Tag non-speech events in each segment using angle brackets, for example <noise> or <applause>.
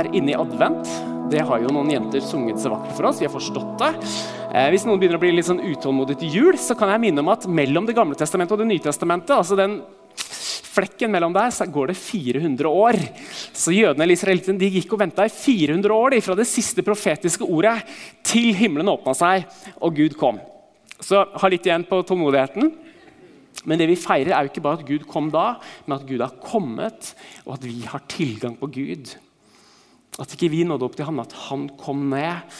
Er inne i advent. Det har jo noen jenter sunget så vakkert for oss. Vi har forstått det. Eh, hvis noen begynner å bli litt sånn utålmodig til jul, så kan jeg minne om at mellom Det gamle testamentet og Det nye testamentet, altså den flekken mellom der, så går det 400 år. Så jødene eller israelittene de gikk og venta i 400 år de, fra det siste profetiske ordet til himmelen åpna seg og Gud kom. Så ha litt igjen på tålmodigheten. Men det vi feirer, er jo ikke bare at Gud kom da, men at Gud har kommet, og at vi har tilgang på Gud. At ikke vi nådde opp til ham, at han kom ned.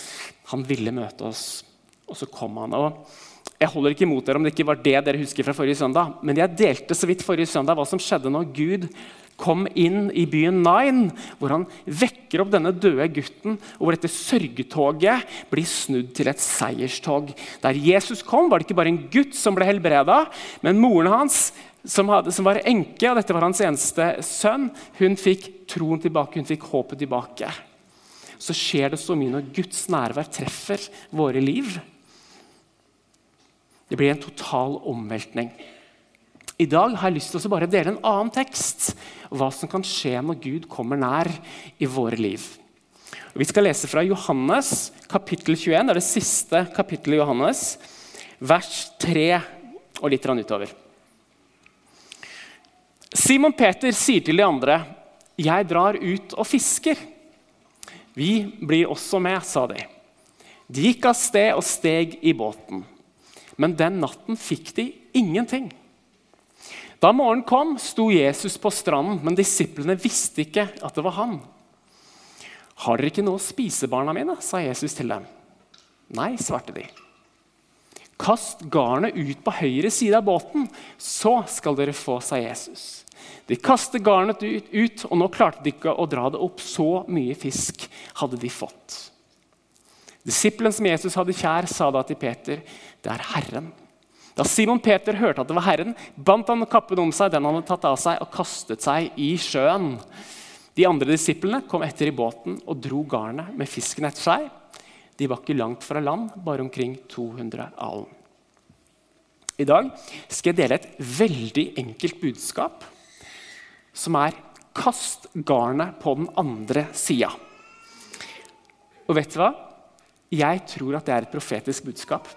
Han ville møte oss, og så kom han. Og jeg holder ikke imot dere om det ikke var det dere husker fra forrige søndag, men jeg delte så vidt forrige søndag hva som skjedde når Gud kom inn i byen Nain, hvor han vekker opp denne døde gutten, og hvor dette sørgetoget blir snudd til et seierstog. Der Jesus kom, var det ikke bare en gutt som ble helbreda, men moren hans, som, hadde, som var enke, og dette var hans eneste sønn, hun fikk troen tilbake, hun fikk håpet tilbake. Så skjer det så mye når Guds nærvær treffer våre liv. Det blir en total omveltning. I dag har jeg lyst til å bare dele en annen tekst. Hva som kan skje når Gud kommer nær i våre liv. Vi skal lese fra Johannes kapittel 21. Det er det siste kapittelet i Johannes. Vers 3 og litt utover. Simon Peter sier til de andre, 'Jeg drar ut og fisker.' 'Vi blir også med', sa de. De gikk av sted og steg i båten. Men den natten fikk de ingenting. Da morgenen kom, sto Jesus på stranden, men disiplene visste ikke at det var han. 'Har dere ikke noe å spise, barna mine?' sa Jesus til dem. 'Nei', svarte de. 'Kast garnet ut på høyre side av båten, så skal dere få', sa Jesus. De kastet garnet ut, og nå klarte de ikke å dra det opp. Så mye fisk hadde de fått. Disippelen som Jesus hadde kjær, sa da til Peter, 'Det er Herren'. Da Simon Peter hørte at det var Herren, bandt han kappen om seg, den han hadde tatt av seg, og kastet seg i sjøen. De andre disiplene kom etter i båten og dro garnet med fisken etter seg. De var ikke langt fra land, bare omkring 200 alen. I dag skal jeg dele et veldig enkelt budskap, som er 'kast garnet på den andre sida'. Og vet du hva? Jeg tror at det er et profetisk budskap.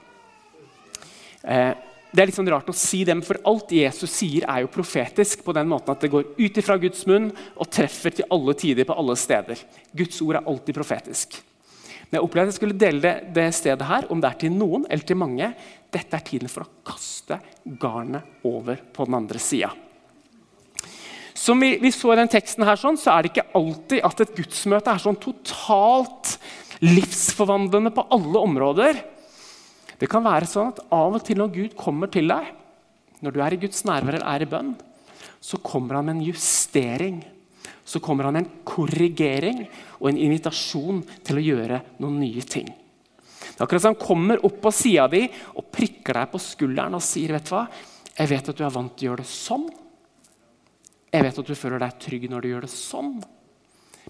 Eh, det er litt sånn rart å si dem, for alt Jesus sier, er jo profetisk på den måten at det går ut ifra Guds munn og treffer til alle tider på alle steder. Guds ord er alltid profetisk. Men jeg opplevde at jeg skulle dele det, det stedet her, om det er til noen eller til mange. Dette er tiden for å kaste garnet over på den andre sida. Som vi, vi, så i den teksten her, sånn, så er det ikke alltid at et gudsmøte er sånn totalt livsforvandlende på alle områder. Det kan være sånn at av og til når Gud kommer til deg, når du er i Guds nærvær eller er i bønn, så kommer han med en justering. Så kommer han med en korrigering og en invitasjon til å gjøre noen nye ting. Det er akkurat som han kommer opp på sida di og prikker deg på skulderen og sier vet du hva, jeg vet at du er vant til å gjøre det sånn. Jeg vet at du føler deg trygg når du gjør det sånn.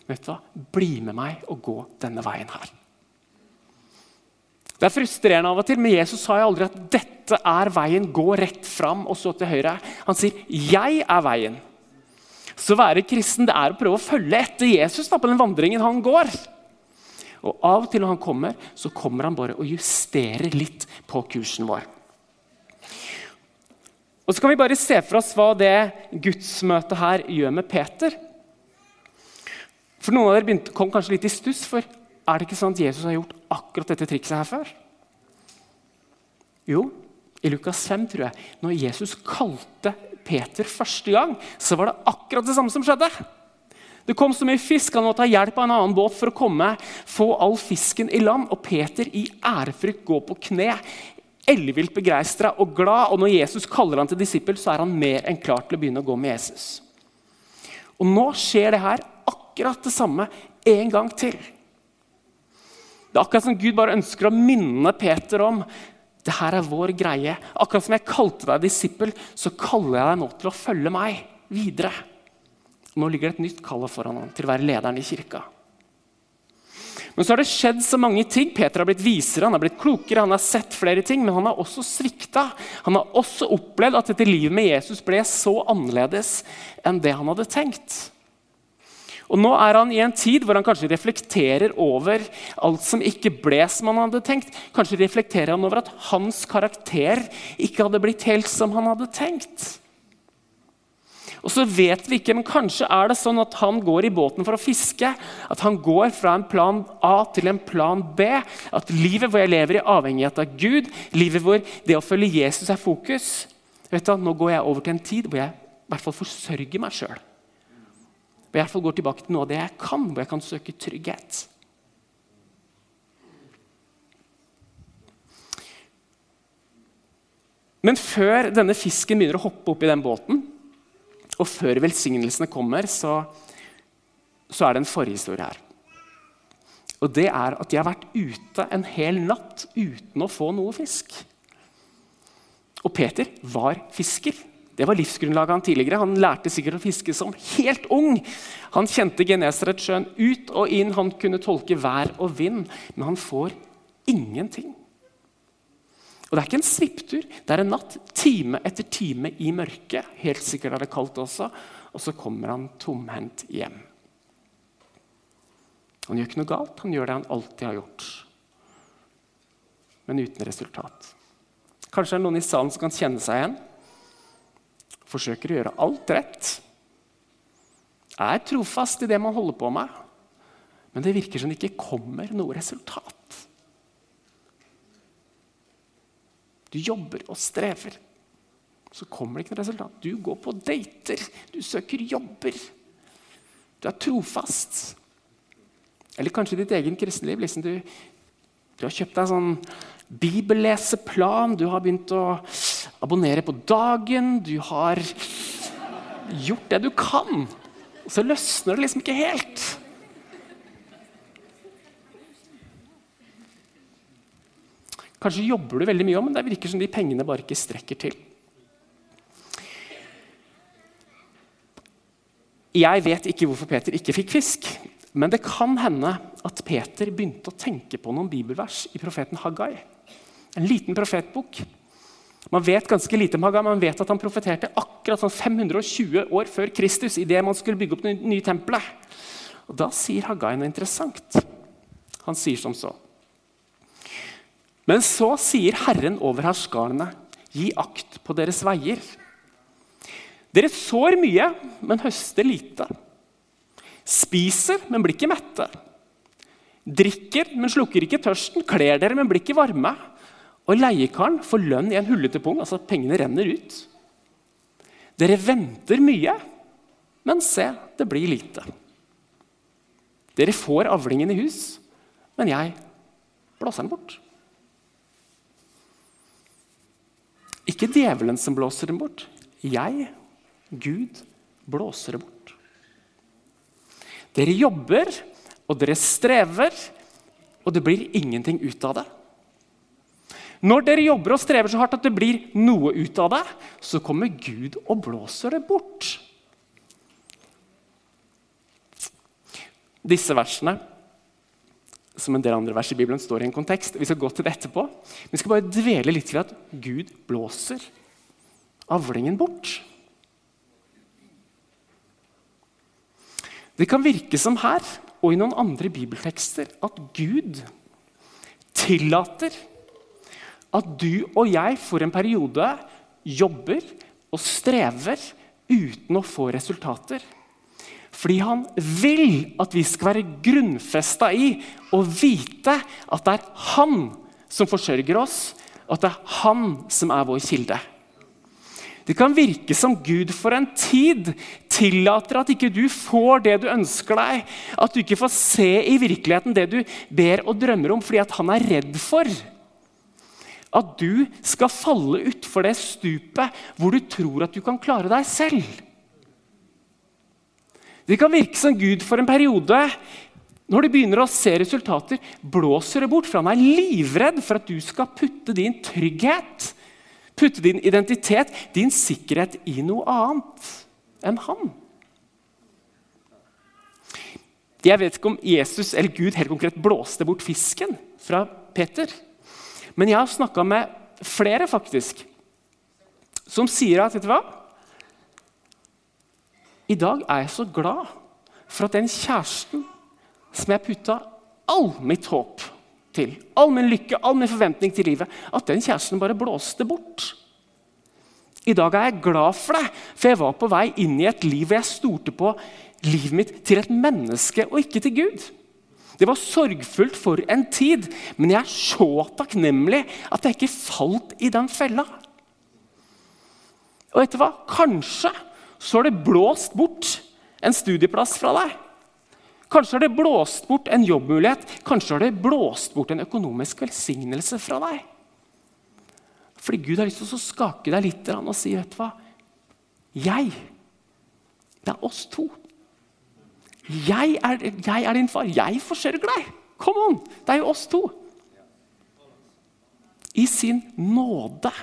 Vet du hva, bli med meg og gå denne veien her. Det er frustrerende av og til, men Jesus sa jo aldri at dette er veien. Gå rett fram og så til høyre. Han sier 'jeg er veien'. Så å være kristen det er å prøve å følge etter Jesus da, på den vandringen han går. Og Av og til når han kommer, så kommer han bare og justerer litt på kursen vår. Og Så kan vi bare se for oss hva det gudsmøtet her gjør med Peter. For Noen av dere begynte, kom kanskje litt i stuss, for er det ikke sånn at Jesus har gjort akkurat dette trikset her før? Jo, i Lukas 5, tror jeg, når Jesus kalte Peter første gang, så var det akkurat det samme som skjedde. Det kom så mye fisk, han måtte ha hjelp av en annen båt for å komme, få all fisken i land. Og Peter i ærefrykt går på kne, ellevilt begeistra og glad. Og når Jesus kaller han til disippel, så er han mer enn klar til å begynne å gå med Jesus. Og nå skjer det her akkurat det samme en gang til. Det er akkurat som Gud bare ønsker å minne Peter om det her er vår greie. Akkurat som jeg kalte deg disippel, så kaller jeg deg nå til å følge meg videre. Nå ligger det et nytt kall foran ham til å være lederen i kirka. Men så har det skjedd så mange ting. Peter har blitt visere, han har blitt klokere, han har sett flere ting, men han har også svikta. Han har også opplevd at dette livet med Jesus ble så annerledes enn det han hadde tenkt. Og Nå er han i en tid hvor han kanskje reflekterer over alt som ikke ble som han hadde tenkt. Kanskje reflekterer han over at hans karakter ikke hadde blitt helt som han hadde tenkt. Og så vet vi ikke, men Kanskje er det sånn at han går i båten for å fiske. At han går fra en plan A til en plan B. At livet hvor jeg lever i avhengighet av Gud, livet hvor det å følge Jesus er fokus vet du, Nå går jeg over til en tid hvor jeg i hvert fall forsørger meg sjøl. Hvor jeg hvert fall går tilbake til noe av det jeg kan, hvor jeg kan søke trygghet. Men før denne fisken begynner å hoppe opp i den båten, og før velsignelsene kommer, så, så er det en forhistorie her. Og det er at de har vært ute en hel natt uten å få noe fisk. Og Peter var fisker. Det var livsgrunnlaget han tidligere. Han lærte sikkert å fiske som helt ung. Han kjente Genesaretsjøen ut og inn, han kunne tolke vær og vind, men han får ingenting. Og Det er ikke en svipptur, det er en natt, time etter time i mørket. Helt sikkert er det kaldt også. Og så kommer han tomhendt hjem. Han gjør ikke noe galt, han gjør det han alltid har gjort. Men uten resultat. Kanskje er det noen i salen som kan kjenne seg igjen. Forsøker å gjøre alt rett. Er trofast i det man holder på med. Men det virker som det ikke kommer noe resultat. Du jobber og strever. Så kommer det ikke noe resultat. Du går på dater, du søker jobber. Du er trofast. Eller kanskje ditt egen kristenliv. Liksom du, du, har kjøpt deg sånn bibelleseplan, du har begynt å abonnere på dagen, du har gjort det du kan. Og så løsner det liksom ikke helt. Kanskje jobber du veldig mye om, men det virker som de pengene bare ikke strekker til. Jeg vet ikke hvorfor Peter ikke fikk fisk, men det kan hende at Peter begynte å tenke på noen bibelvers i profeten Haggai. En liten profetbok. Man vet ganske lite om Haggai, men man vet at han profeterte akkurat sånn 520 år før Kristus, idet man skulle bygge opp det nye tempelet. Og Da sier Haggai noe interessant. Han sier som så. Men så sier Herren over herskarene, gi akt på deres veier. Dere sår mye, men høster lite. Spiser, men blir ikke mette. Drikker, men slukker ikke tørsten. Kler dere, men blir ikke varme. Og leiekaren får lønn i en hullete pung. Altså pengene renner ut. Dere venter mye, men se, det blir lite. Dere får avlingen i hus, men jeg blåser den bort. Ikke djevelen som blåser den bort. Jeg, Gud, blåser det bort. Dere jobber, og dere strever, og det blir ingenting ut av det. Når dere jobber og strever så hardt at det blir noe ut av det, så kommer Gud og blåser det bort. Disse versene som en del andre vers i Bibelen står i en kontekst. Vi skal gå til det etterpå. Vi skal bare dvele litt ved at Gud blåser avlingen bort. Det kan virke som her og i noen andre bibeltekster at Gud tillater at du og jeg for en periode jobber og strever uten å få resultater. Fordi han vil at vi skal være grunnfesta i å vite at det er han som forsørger oss, at det er han som er vår kilde. Det kan virke som Gud for en tid tillater at ikke du får det du ønsker deg. At du ikke får se i virkeligheten det du ber og drømmer om, fordi at han er redd for at du skal falle utfor det stupet hvor du tror at du kan klare deg selv. Det kan virke som Gud for en periode, når du begynner å se resultater, blåser det bort. For han er livredd for at du skal putte din trygghet, putte din identitet, din sikkerhet i noe annet enn han. Jeg vet ikke om Jesus eller Gud helt konkret blåste bort fisken fra Peter. Men jeg har snakka med flere faktisk, som sier at vet du hva? I dag er jeg så glad for at den kjæresten som jeg putta all mitt håp til, all min lykke, all min forventning til livet, at den kjæresten bare blåste bort. I dag er jeg glad for det, for jeg var på vei inn i et liv hvor jeg stolte på livet mitt til et menneske og ikke til Gud. Det var sorgfullt for en tid, men jeg er så takknemlig at jeg ikke falt i den fella. Og vet du hva? Kanskje så har det blåst bort en studieplass fra deg. Kanskje har det blåst bort en jobbmulighet, kanskje har det blåst bort en økonomisk velsignelse fra deg. Fordi Gud har lyst til å skake deg litt og si vet du hva? Jeg, det er oss to. Jeg er, jeg er din far. Jeg forsørger deg. Kom on! Det er jo oss to. I sin nåde.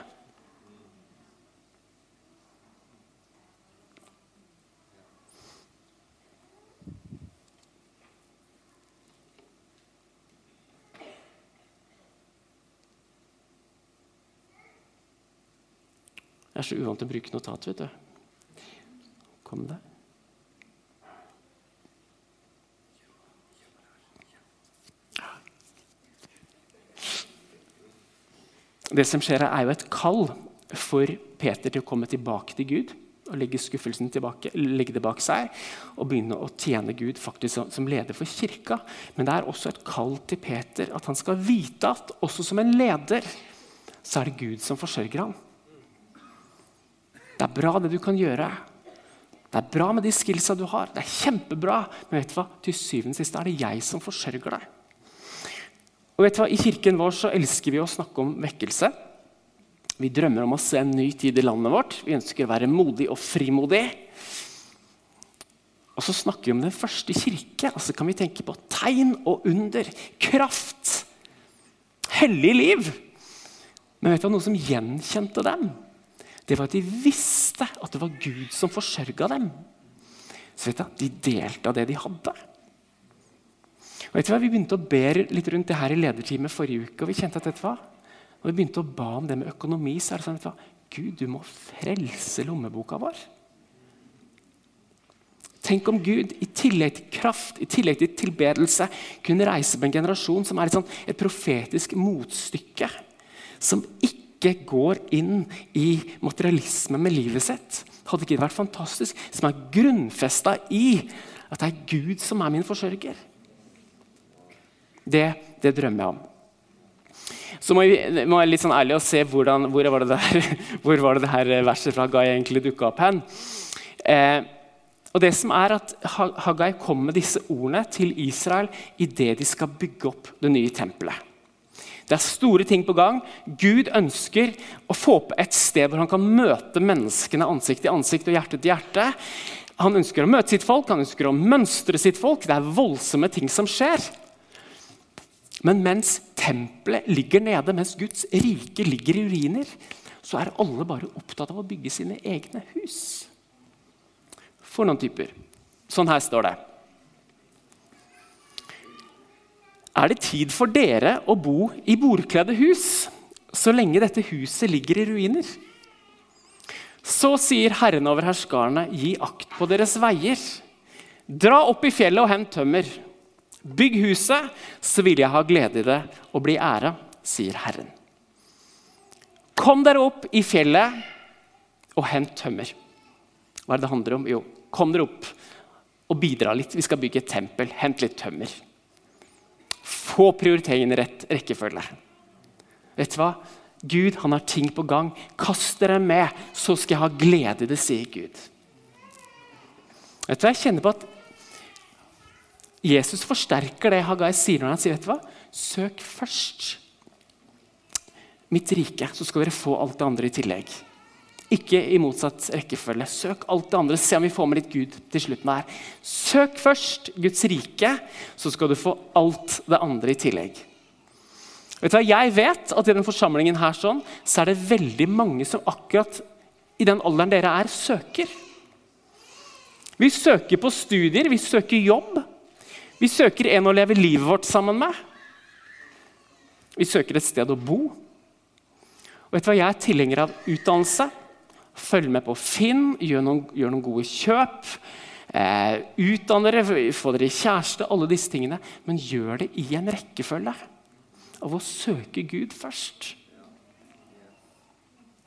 Jeg er så uvant til å bruke notat, vet du. Kom det? Det som skjer, her, er jo et kall for Peter til å komme tilbake til Gud og legge skuffelsen tilbake, legge det bak seg og begynne å tjene Gud faktisk som, leder for kirka. Men det er også et kall til Peter at han skal vite at også som en leder så er det Gud som forsørger ham. Det er bra, det du kan gjøre. Det er bra med de skillsa du har. Det er kjempebra. Men vet du hva? til syvende og sist er det jeg som forsørger deg. Og vet du hva? I kirken vår så elsker vi å snakke om vekkelse. Vi drømmer om å se en ny tid i landet vårt. Vi ønsker å være modig og frimodig. Og så snakker vi om den første kirke. Altså kan vi tenke på tegn og under, kraft, hellig liv. Men vet du hva? Noe som gjenkjente dem, det var at de visste at det var Gud som forsørga dem. Så vet du, De delte av det de hadde. Og vet du hva, Vi begynte å be litt rundt det her i lederteamet forrige uke. og vi kjente at vet du hva? Når vi begynte å ba om det med økonomi. så er det sånn, vet du hva? Gud, du må frelse lommeboka vår. Tenk om Gud i tillegg til kraft, i tillegg til tilbedelse, kunne reise på en generasjon som er et, sånt, et profetisk motstykke. Som ikke ikke går inn i materialisme med livet sitt. Hadde ikke det vært fantastisk? Som er grunnfesta i at det er Gud som er min forsørger. Det, det drømmer jeg om. Så må jeg, må litt sånn ærlig og se hvordan, hvor, var det der, <laughs> hvor var det det her verset fra Haggai egentlig dukka opp hen. Eh, og det som er at Haggai kommer med disse ordene til Israel idet de skal bygge opp det nye tempelet. Det er store ting på gang. Gud ønsker å få på et sted hvor han kan møte menneskene ansikt til ansikt og hjerte til hjerte. Han ønsker å møte sitt folk, han ønsker å mønstre sitt folk. Det er voldsomme ting som skjer. Men mens tempelet ligger nede, mens Guds rike ligger i uriner, så er alle bare opptatt av å bygge sine egne hus. For noen typer. Sånn her står det. Er det tid for dere å bo i bordkledde hus så lenge dette huset ligger i ruiner. Så sier Herren over herskarene, gi akt på deres veier. Dra opp i fjellet og hent tømmer. Bygg huset, så vil jeg ha glede i det og bli æra, sier Herren. Kom dere opp i fjellet og hent tømmer. Hva er det det handler om? Jo, kom dere opp og bidra litt. Vi skal bygge et tempel. Hent litt tømmer. Få prioriteringene i rett rekkefølge. Vet du hva? Gud han har ting på gang. Kast dere med, så skal jeg ha glede i det, sier Gud. Vet du hva? Jeg kjenner på at Jesus forsterker det Hagai sier når han sier vet du hva? Søk først mitt rike, så skal dere få alt det andre i tillegg. Ikke i motsatt rekkefølge. Søk alt det andre. Se om vi får med litt Gud til slutten her. Søk først Guds rike, så skal du få alt det andre i tillegg. Vet du hva? Jeg vet at i denne forsamlingen her sånn, så er det veldig mange som akkurat i den alderen dere er, søker. Vi søker på studier, vi søker jobb. Vi søker en å leve livet vårt sammen med. Vi søker et sted å bo. Og vet du hva? Jeg er tilhenger av utdannelse. Følg med på Finn, gjør noen, gjør noen gode kjøp. Eh, utdann dere, få dere kjæreste, alle disse tingene. Men gjør det i en rekkefølge av å søke Gud først.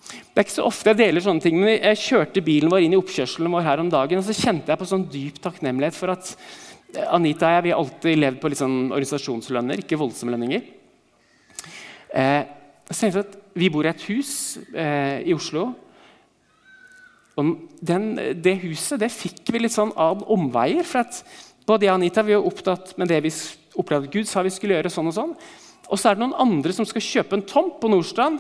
Det er ikke så ofte jeg deler sånne ting, men jeg kjørte bilen vår inn i oppkjørselen vår her om dagen, og så kjente jeg på sånn dyp takknemlighet for at Anita og jeg vi har alltid levd på litt sånn organisasjonslønner, ikke voldsomme lønninger. Eh, jeg at Vi bor i et hus eh, i Oslo. Den, Det huset det fikk vi litt sånn av omveier. for at Både jeg og Anita vi er opptatt med det vi opplevde Gud sa vi skulle gjøre. sånn Og sånn. Og så er det noen andre som skal kjøpe en tomt på Nordstrand.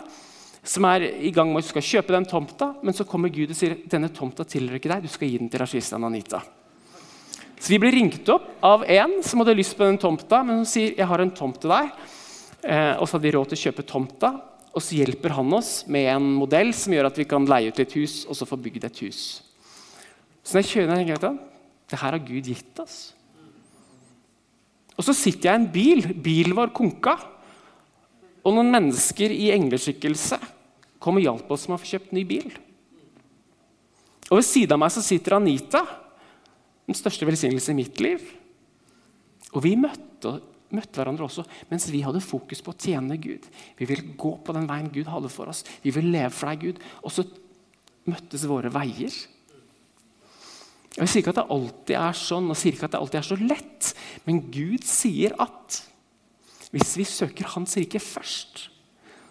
Som er i gang med å skal kjøpe den tomta, men så kommer Gud og sier denne tomta tilhører ikke deg, du skal gi den til Rashistan Anita. Så Vi ble ringt opp av en som hadde lyst på den tomta, men hun sier jeg har en tomt til deg. Eh, og så hadde vi råd til å kjøpe tomta, og så hjelper han oss med en modell som gjør at vi kan leie ut litt hus og så få bygd et hus. Så når jeg kjører ned, tenker jeg det her har Gud gitt oss. Og så sitter jeg i en bil. Bilen var konka. Og noen mennesker i engleskikkelse kom og hjalp oss med å få kjøpt ny bil. Og Ved siden av meg så sitter Anita, den største velsignelsen i mitt liv. Og vi møtte møtte hverandre også mens vi hadde fokus på å tjene Gud. Vi ville gå på den veien Gud hadde for oss. Vi ville leve for deg, Gud. Og så møttes våre veier. Jeg sier ikke at det alltid er sånn, og sier ikke at det alltid er så lett, men Gud sier at hvis vi søker Hans rike først,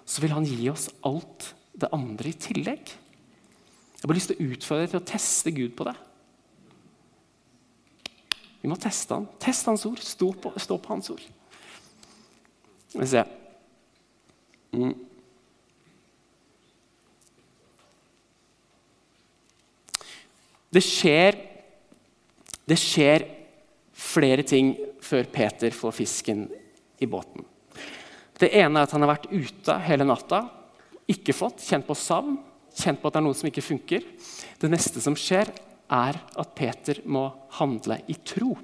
så vil Han gi oss alt det andre i tillegg. Jeg har bare lyst til å utfordre deg til å teste Gud på det. Vi må teste han. Test hans ord. Stå på, stå på hans ord. Skal vi se mm. Det skjer Det skjer flere ting før Peter får fisken i båten. Det ene er at han har vært ute hele natta, ikke fått, kjent på savn, kjent på at det er noe som ikke funker. Det neste som skjer, er at Peter må handle i tro.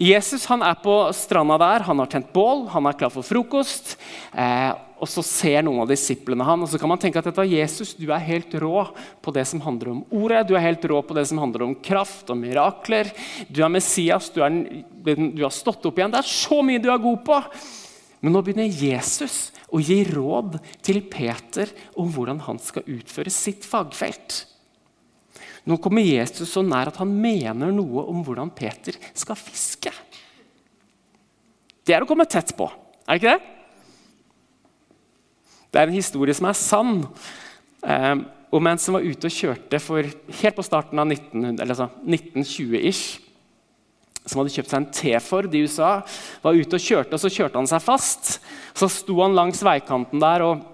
Jesus er på stranda der, han har tent bål, han er klar for frokost. Eh, og Så ser noen av disiplene han, og så kan man tenke at dette var Jesus, du er helt rå på det som handler om ordet, du er helt rå på det som handler om kraft og mirakler. Du er Messias, du, er, du har stått opp igjen. Det er så mye du er god på! Men nå begynner Jesus å gi råd til Peter om hvordan han skal utføre sitt fagfelt. Nå kommer Jesus så nær at han mener noe om hvordan Peter skal fiske. Det er å komme tett på, er det ikke det? Det er en historie som er sann, eh, om en som var ute og kjørte for helt på starten av 1920-ish som hadde kjøpt seg en T-Ford i USA, var ute og kjørte, og så kjørte han seg fast. Så sto han langs veikanten der og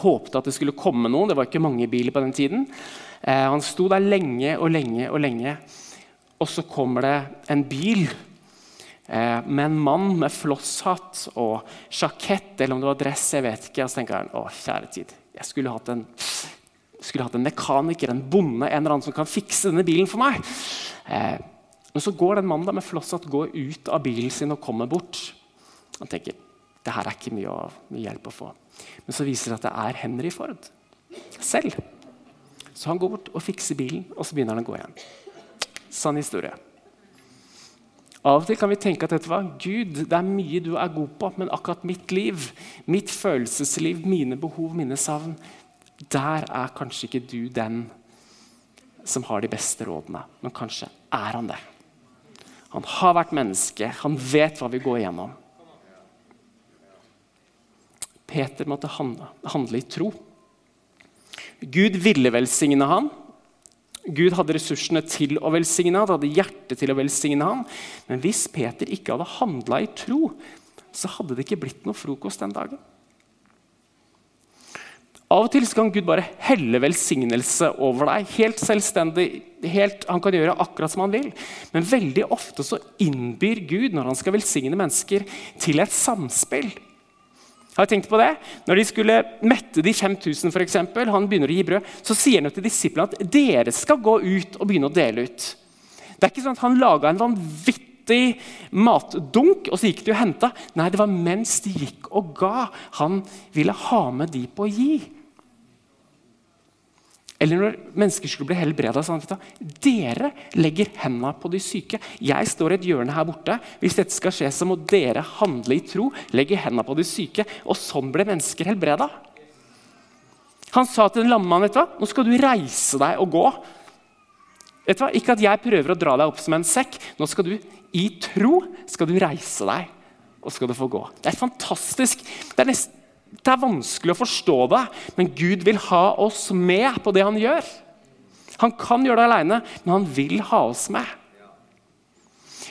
håpte at det skulle komme noen. Det var ikke mange biler på den tiden. Eh, han sto der lenge og lenge og lenge. Og så kommer det en bil eh, med en mann med flosshatt og sjakett, eller om det var dress, jeg vet ikke. Og så tenker han å, kjære tid, jeg skulle hatt en skulle hatt en mekaniker, en bonde, en eller annen som kan fikse denne bilen for meg. Eh, men så går den mannen med flosshatt ut av bilen sin og kommer bort. Han tenker det her er ikke mye, mye hjelp å få. Men så viser det at det er Henry Ford selv. Så han går bort og fikser bilen, og så begynner han å gå igjen. Sann historie. Av og til kan vi tenke at dette var Gud, det er mye du er god på, men akkurat mitt liv, mitt følelsesliv, mine behov, mine savn, der er kanskje ikke du den som har de beste rådene. Men kanskje er han det. Han har vært menneske, han vet hva vi går igjennom. Peter måtte handle, i tro. Gud ville velsigne ham. Gud hadde ressursene til å velsigne ham, hadde hjertet til å velsigne ham. Men hvis Peter ikke hadde handla i tro, så hadde det ikke blitt noe frokost den dagen. Av og til kan Gud bare helle velsignelse over deg. Helt selvstendig. Helt, han kan gjøre akkurat som han vil. Men veldig ofte så innbyr Gud, når han skal velsigne mennesker, til et samspill. Har jeg tenkt på det? Når de skulle mette de 5000, for eksempel, han begynner å gi brød, så sier han til disiplene at dere skal gå ut og begynne å dele ut. Det er ikke sånn at han laga en vanvittig matdunk, og så gikk de og henta. Nei, det var mens de gikk og ga. Han ville ha med de på å gi. Eller når mennesker skulle bli helbreda. Sånn, dere legger hendene på de syke. Jeg står i et hjørne her borte. Hvis dette skal skje, så må dere handle i tro. Legge hendene på de syke. Og sånn ble mennesker helbreda. Han sa til den lamme mannen nå skal du reise deg og gå. Vet du hva? Ikke at jeg prøver å dra deg opp som en sekk. Nå skal du i tro skal du reise deg, og skal du få gå. Det er fantastisk. Det er nesten det er vanskelig å forstå det, men Gud vil ha oss med på det han gjør. Han kan gjøre det alene, men han vil ha oss med.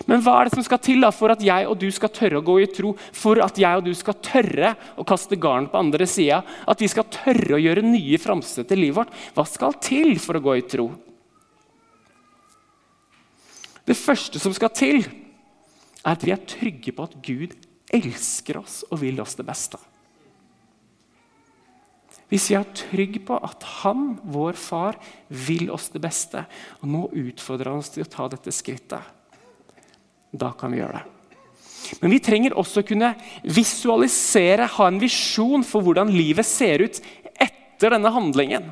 Men hva er det som skal til da, for at jeg og du skal tørre å gå i tro? For at jeg og du skal tørre å kaste garn på andre sida? At vi skal tørre å gjøre nye framstøt i livet vårt? Hva skal til for å gå i tro? Det første som skal til, er at vi er trygge på at Gud elsker oss og vil oss det beste. Hvis vi er trygge på at han, vår far, vil oss det beste, og nå utfordrer han oss til å ta dette skrittet, da kan vi gjøre det. Men vi trenger også å kunne visualisere, ha en visjon for hvordan livet ser ut etter denne handlingen.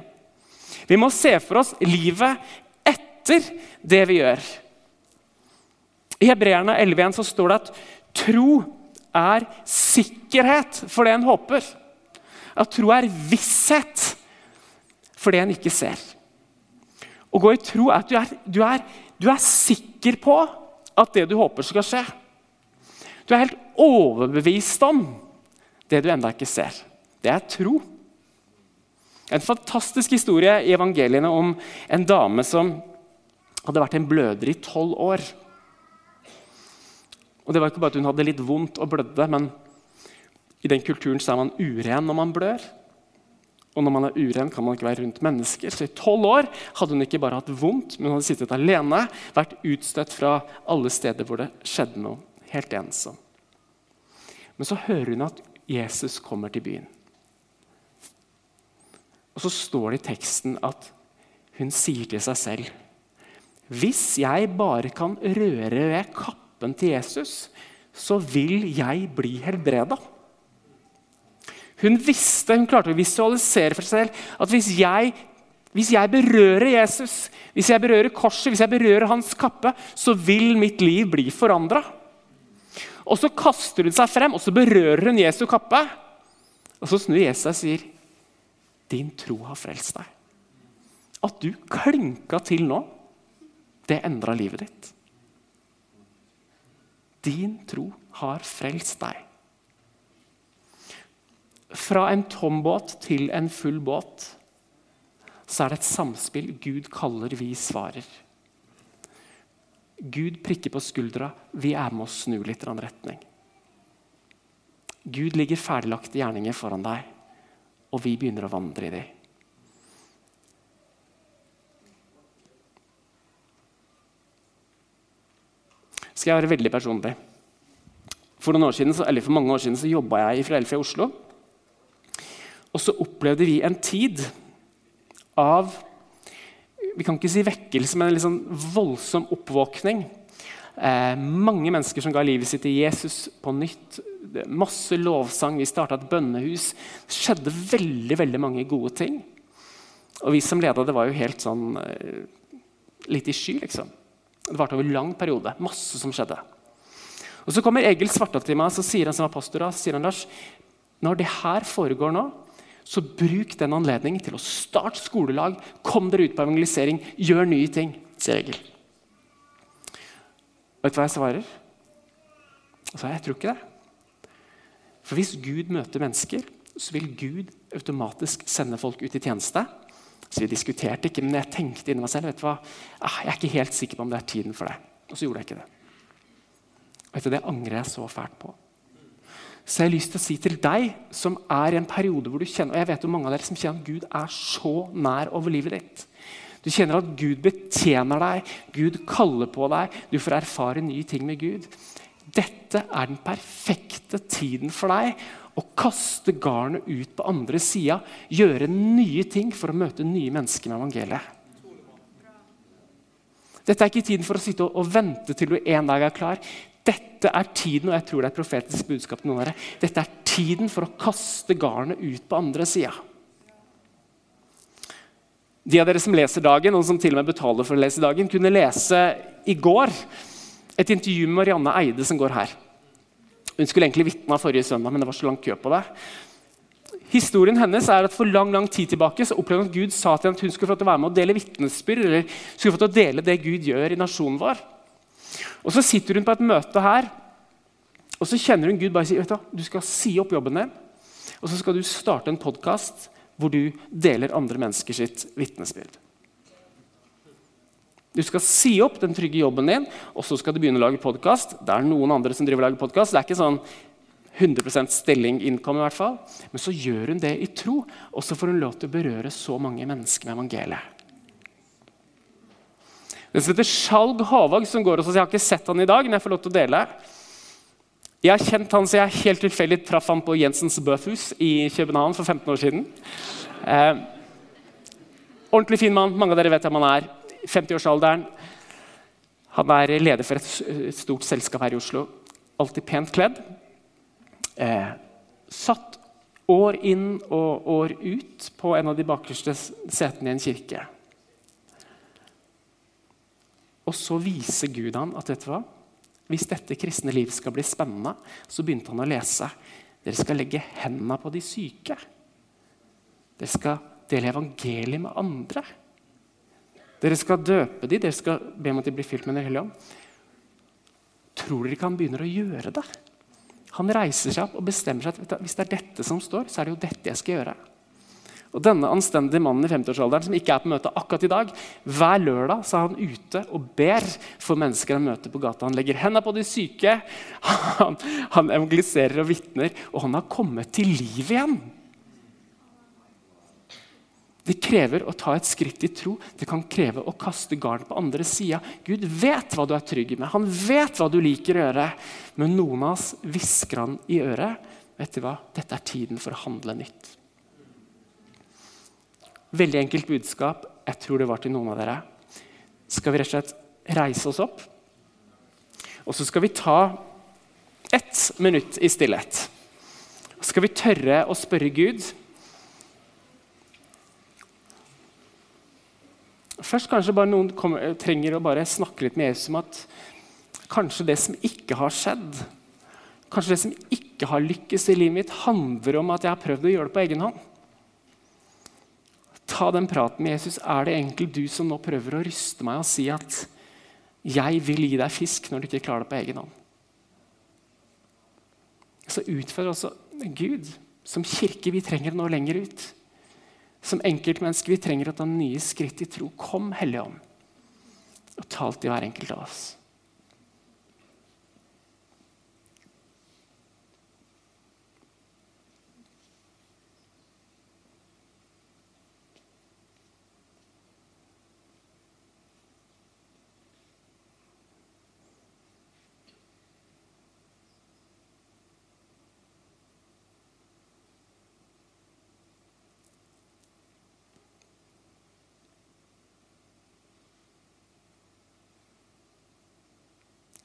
Vi må se for oss livet etter det vi gjør. I Hebreerne 11.1 står det at tro er sikkerhet for det en håper. At tro er visshet for det en ikke ser. Å gå i tro er at du er, du, er, du er, sikker på at det du håper skal skje. Du er helt overbevist om det du ennå ikke ser. Det er tro. En fantastisk historie i evangeliene om en dame som hadde vært en bløder i tolv år. Og det var ikke bare at Hun hadde litt vondt og blødde, men i den kulturen så er man uren når man blør. Og når man er uren, kan man ikke være rundt mennesker. Så I tolv år hadde hun ikke bare hatt vondt, men hun hadde sittet alene, vært utstøtt fra alle steder hvor det skjedde noe. Helt ensom. Men så hører hun at Jesus kommer til byen. Og så står det i teksten at hun sier til seg selv Hvis jeg bare kan røre ved kappen til Jesus, så vil jeg bli helbreda. Hun visste, hun klarte å visualisere for seg selv at hvis jeg, hvis jeg berører Jesus, hvis jeg berører korset, hvis jeg berører hans kappe, så vil mitt liv bli forandra. Og så kaster hun seg frem og så berører hun Jesu kappe. Og så snur Jesus seg og sier, 'Din tro har frelst deg'. At du klinka til nå, det endra livet ditt. Din tro har frelst deg. Fra en tom båt til en full båt så er det et samspill. Gud kaller, vi svarer. Gud prikker på skuldra, vi er med å snu litt i en retning. Gud ligger ferdiglagte gjerninger foran deg, og vi begynner å vandre i dem. Skal jeg være veldig personlig? For, siden, for mange år siden så jobba jeg i Filadelfia i Oslo. Og så opplevde vi en tid av vi kan ikke si vekkelse, men en liksom voldsom oppvåkning. Eh, mange mennesker som ga livet sitt til Jesus på nytt. Masse lovsang. Vi starta et bønnehus. Det skjedde veldig veldig mange gode ting. Og vi som leda det, var jo helt sånn eh, litt i sky, liksom. Det varte over lang periode. Masse som skjedde. Og Så kommer Egil Svartdal til meg og sier han som var pastor, sier han, Lars, når det her foregår nå, så bruk den anledningen til å starte skolelag, kom dere ut på evangelisering, gjør nye ting, sier Egil. Vet du hva jeg svarer? Altså, jeg tror ikke det. For hvis Gud møter mennesker, så vil Gud automatisk sende folk ut i tjeneste. Så Vi diskuterte ikke, men jeg tenkte inni meg selv vet du hva? Ah, jeg er ikke helt sikker på om det er tiden for det. Og så gjorde jeg ikke det. Vet du, Det angrer jeg så fælt på så jeg har lyst til å si til deg som er i en periode hvor du kjenner og jeg vet jo mange av dere som kjenner at Gud er så nær over livet ditt. Du kjenner at Gud betjener deg, Gud kaller på deg, du får erfare nye ting med Gud. Dette er den perfekte tiden for deg å kaste garnet ut på andre sida. Gjøre nye ting for å møte nye mennesker med evangeliet. Dette er ikke tiden for å sitte og vente til du en dag er klar. Dette er tiden, og jeg tror det er et profetisk budskap til noen av dere, dette er tiden for å kaste garnet ut på andre sida. De av dere som leser Dagen, og som til og med betaler for å lese Dagen, kunne lese i går et intervju med Marianne Eide som går her. Hun skulle egentlig vitna forrige søndag, men det var så lang kø på det. Historien hennes er at For lang lang tid tilbake så opplevde hun at Gud sa til henne at hun skulle få til å være med og dele vitnesbyrd. eller skulle få til å dele det Gud gjør i nasjonen vår. Og Så sitter hun på et møte her, og så kjenner hun Gud bare si vet du, du skal si opp jobben din. Og så skal du starte en podkast hvor du deler andre mennesker sitt vitnesbyrd. Du skal si opp den trygge jobben din, og så skal du begynne å lage podkast. Det er noen andre som driver og lager podkast. Det er ikke sånn 100% stilling income, i hvert fall. Men så gjør hun det i tro, og så får hun lov til å berøre så mange mennesker med evangeliet. Den som heter Skjalg Håvåg, som går hos oss. Jeg har ikke sett han i dag, men jeg får lov til å dele. Jeg har kjent han så jeg helt tilfeldig traff han på Jensens Bøthus i København for 15 år siden. Eh, ordentlig fin mann. Mange av dere vet hvem han er. 50-årsalderen. Han er leder for et stort selskap her i Oslo. Alltid pent kledd eh, satt år inn og år ut på en av de bakerste setene i en kirke. Og så viser Gud han at vet du hva? hvis dette kristne liv skal bli spennende, så begynte han å lese. Dere skal legge hendene på de syke. Dere skal dele evangeliet med andre. Dere skal døpe dem, dere skal be om at de blir fylt med Den hellige ånd. Tror dere ikke han begynner å gjøre det? Han reiser seg opp og bestemmer seg at hvis det er dette som står, så er det jo dette jeg skal gjøre. Og Denne anstendige mannen i 50-årsalderen som ikke er på møte akkurat i dag, hver lørdag så er han ute og ber for mennesker han møter på gata. Han legger hendene på de syke, <laughs> han, han evangeliserer og vitner, og han har kommet til liv igjen. Det krever å ta et skritt i tro. Det kan kreve å kaste garn på andre sida. Gud vet hva du er trygg med, han vet hva du liker å gjøre. Men noen av oss hvisker han i øret. Vet du hva? Dette er tiden for å handle nytt. Veldig enkelt budskap. Jeg tror det var til noen av dere. Skal vi rett og slett reise oss opp? Og så skal vi ta ett minutt i stillhet. Skal vi tørre å spørre Gud Først kanskje bare noen kommer, trenger å bare snakke litt med Jesus om at kanskje det som ikke har skjedd, kanskje det som ikke har lykkes i livet mitt, handler om at jeg har prøvd å gjøre det på egen hånd. Ta den praten med Jesus. Er det egentlig du som nå prøver å ryste meg og si at 'jeg vil gi deg fisk' når du ikke klarer det på egen hånd? Så utfordrer også Gud. Som kirke vi trenger nå lenger ut. Som enkeltmennesker vi trenger å ta nye skritt i tro. Kom, Hellige Ånd, og tal til hver enkelt av oss.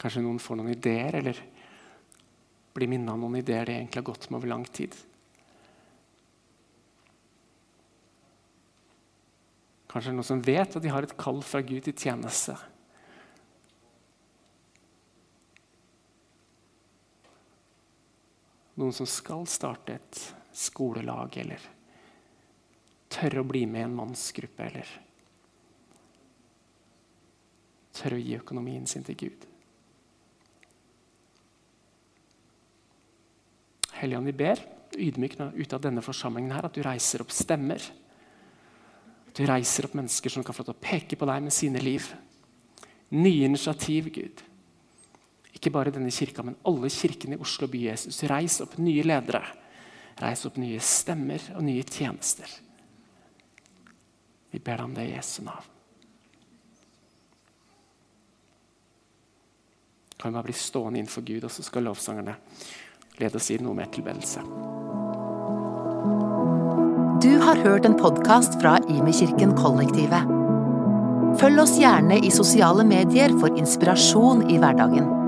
Kanskje noen får noen ideer, eller blir minnet om noen ideer de egentlig har gått med over lang tid. Kanskje noen som vet at de har et kall fra Gud i tjeneste. Noen som skal starte et skolelag, eller tørre å bli med i en mannsgruppe, eller tørre å gi økonomien sin til Gud. Helligånd, vi ber ydmykt ut av denne forsamlingen her, at du reiser opp stemmer. At du reiser opp mennesker som kan få lov til å peke på deg med sine liv. Nye initiativ, Gud. Ikke bare denne kirka, men alle kirkene i Oslo by. Jesus. Reis opp nye ledere. Reis opp nye stemmer og nye tjenester. Vi ber deg om det i Jesu navn. Kan vi bare bli stående innenfor Gud, og så skal lovsangerne Led oss i noe mer tilbedelse. Du har hørt en podkast fra Imekirken Kollektivet. Følg oss gjerne i sosiale medier for inspirasjon i hverdagen.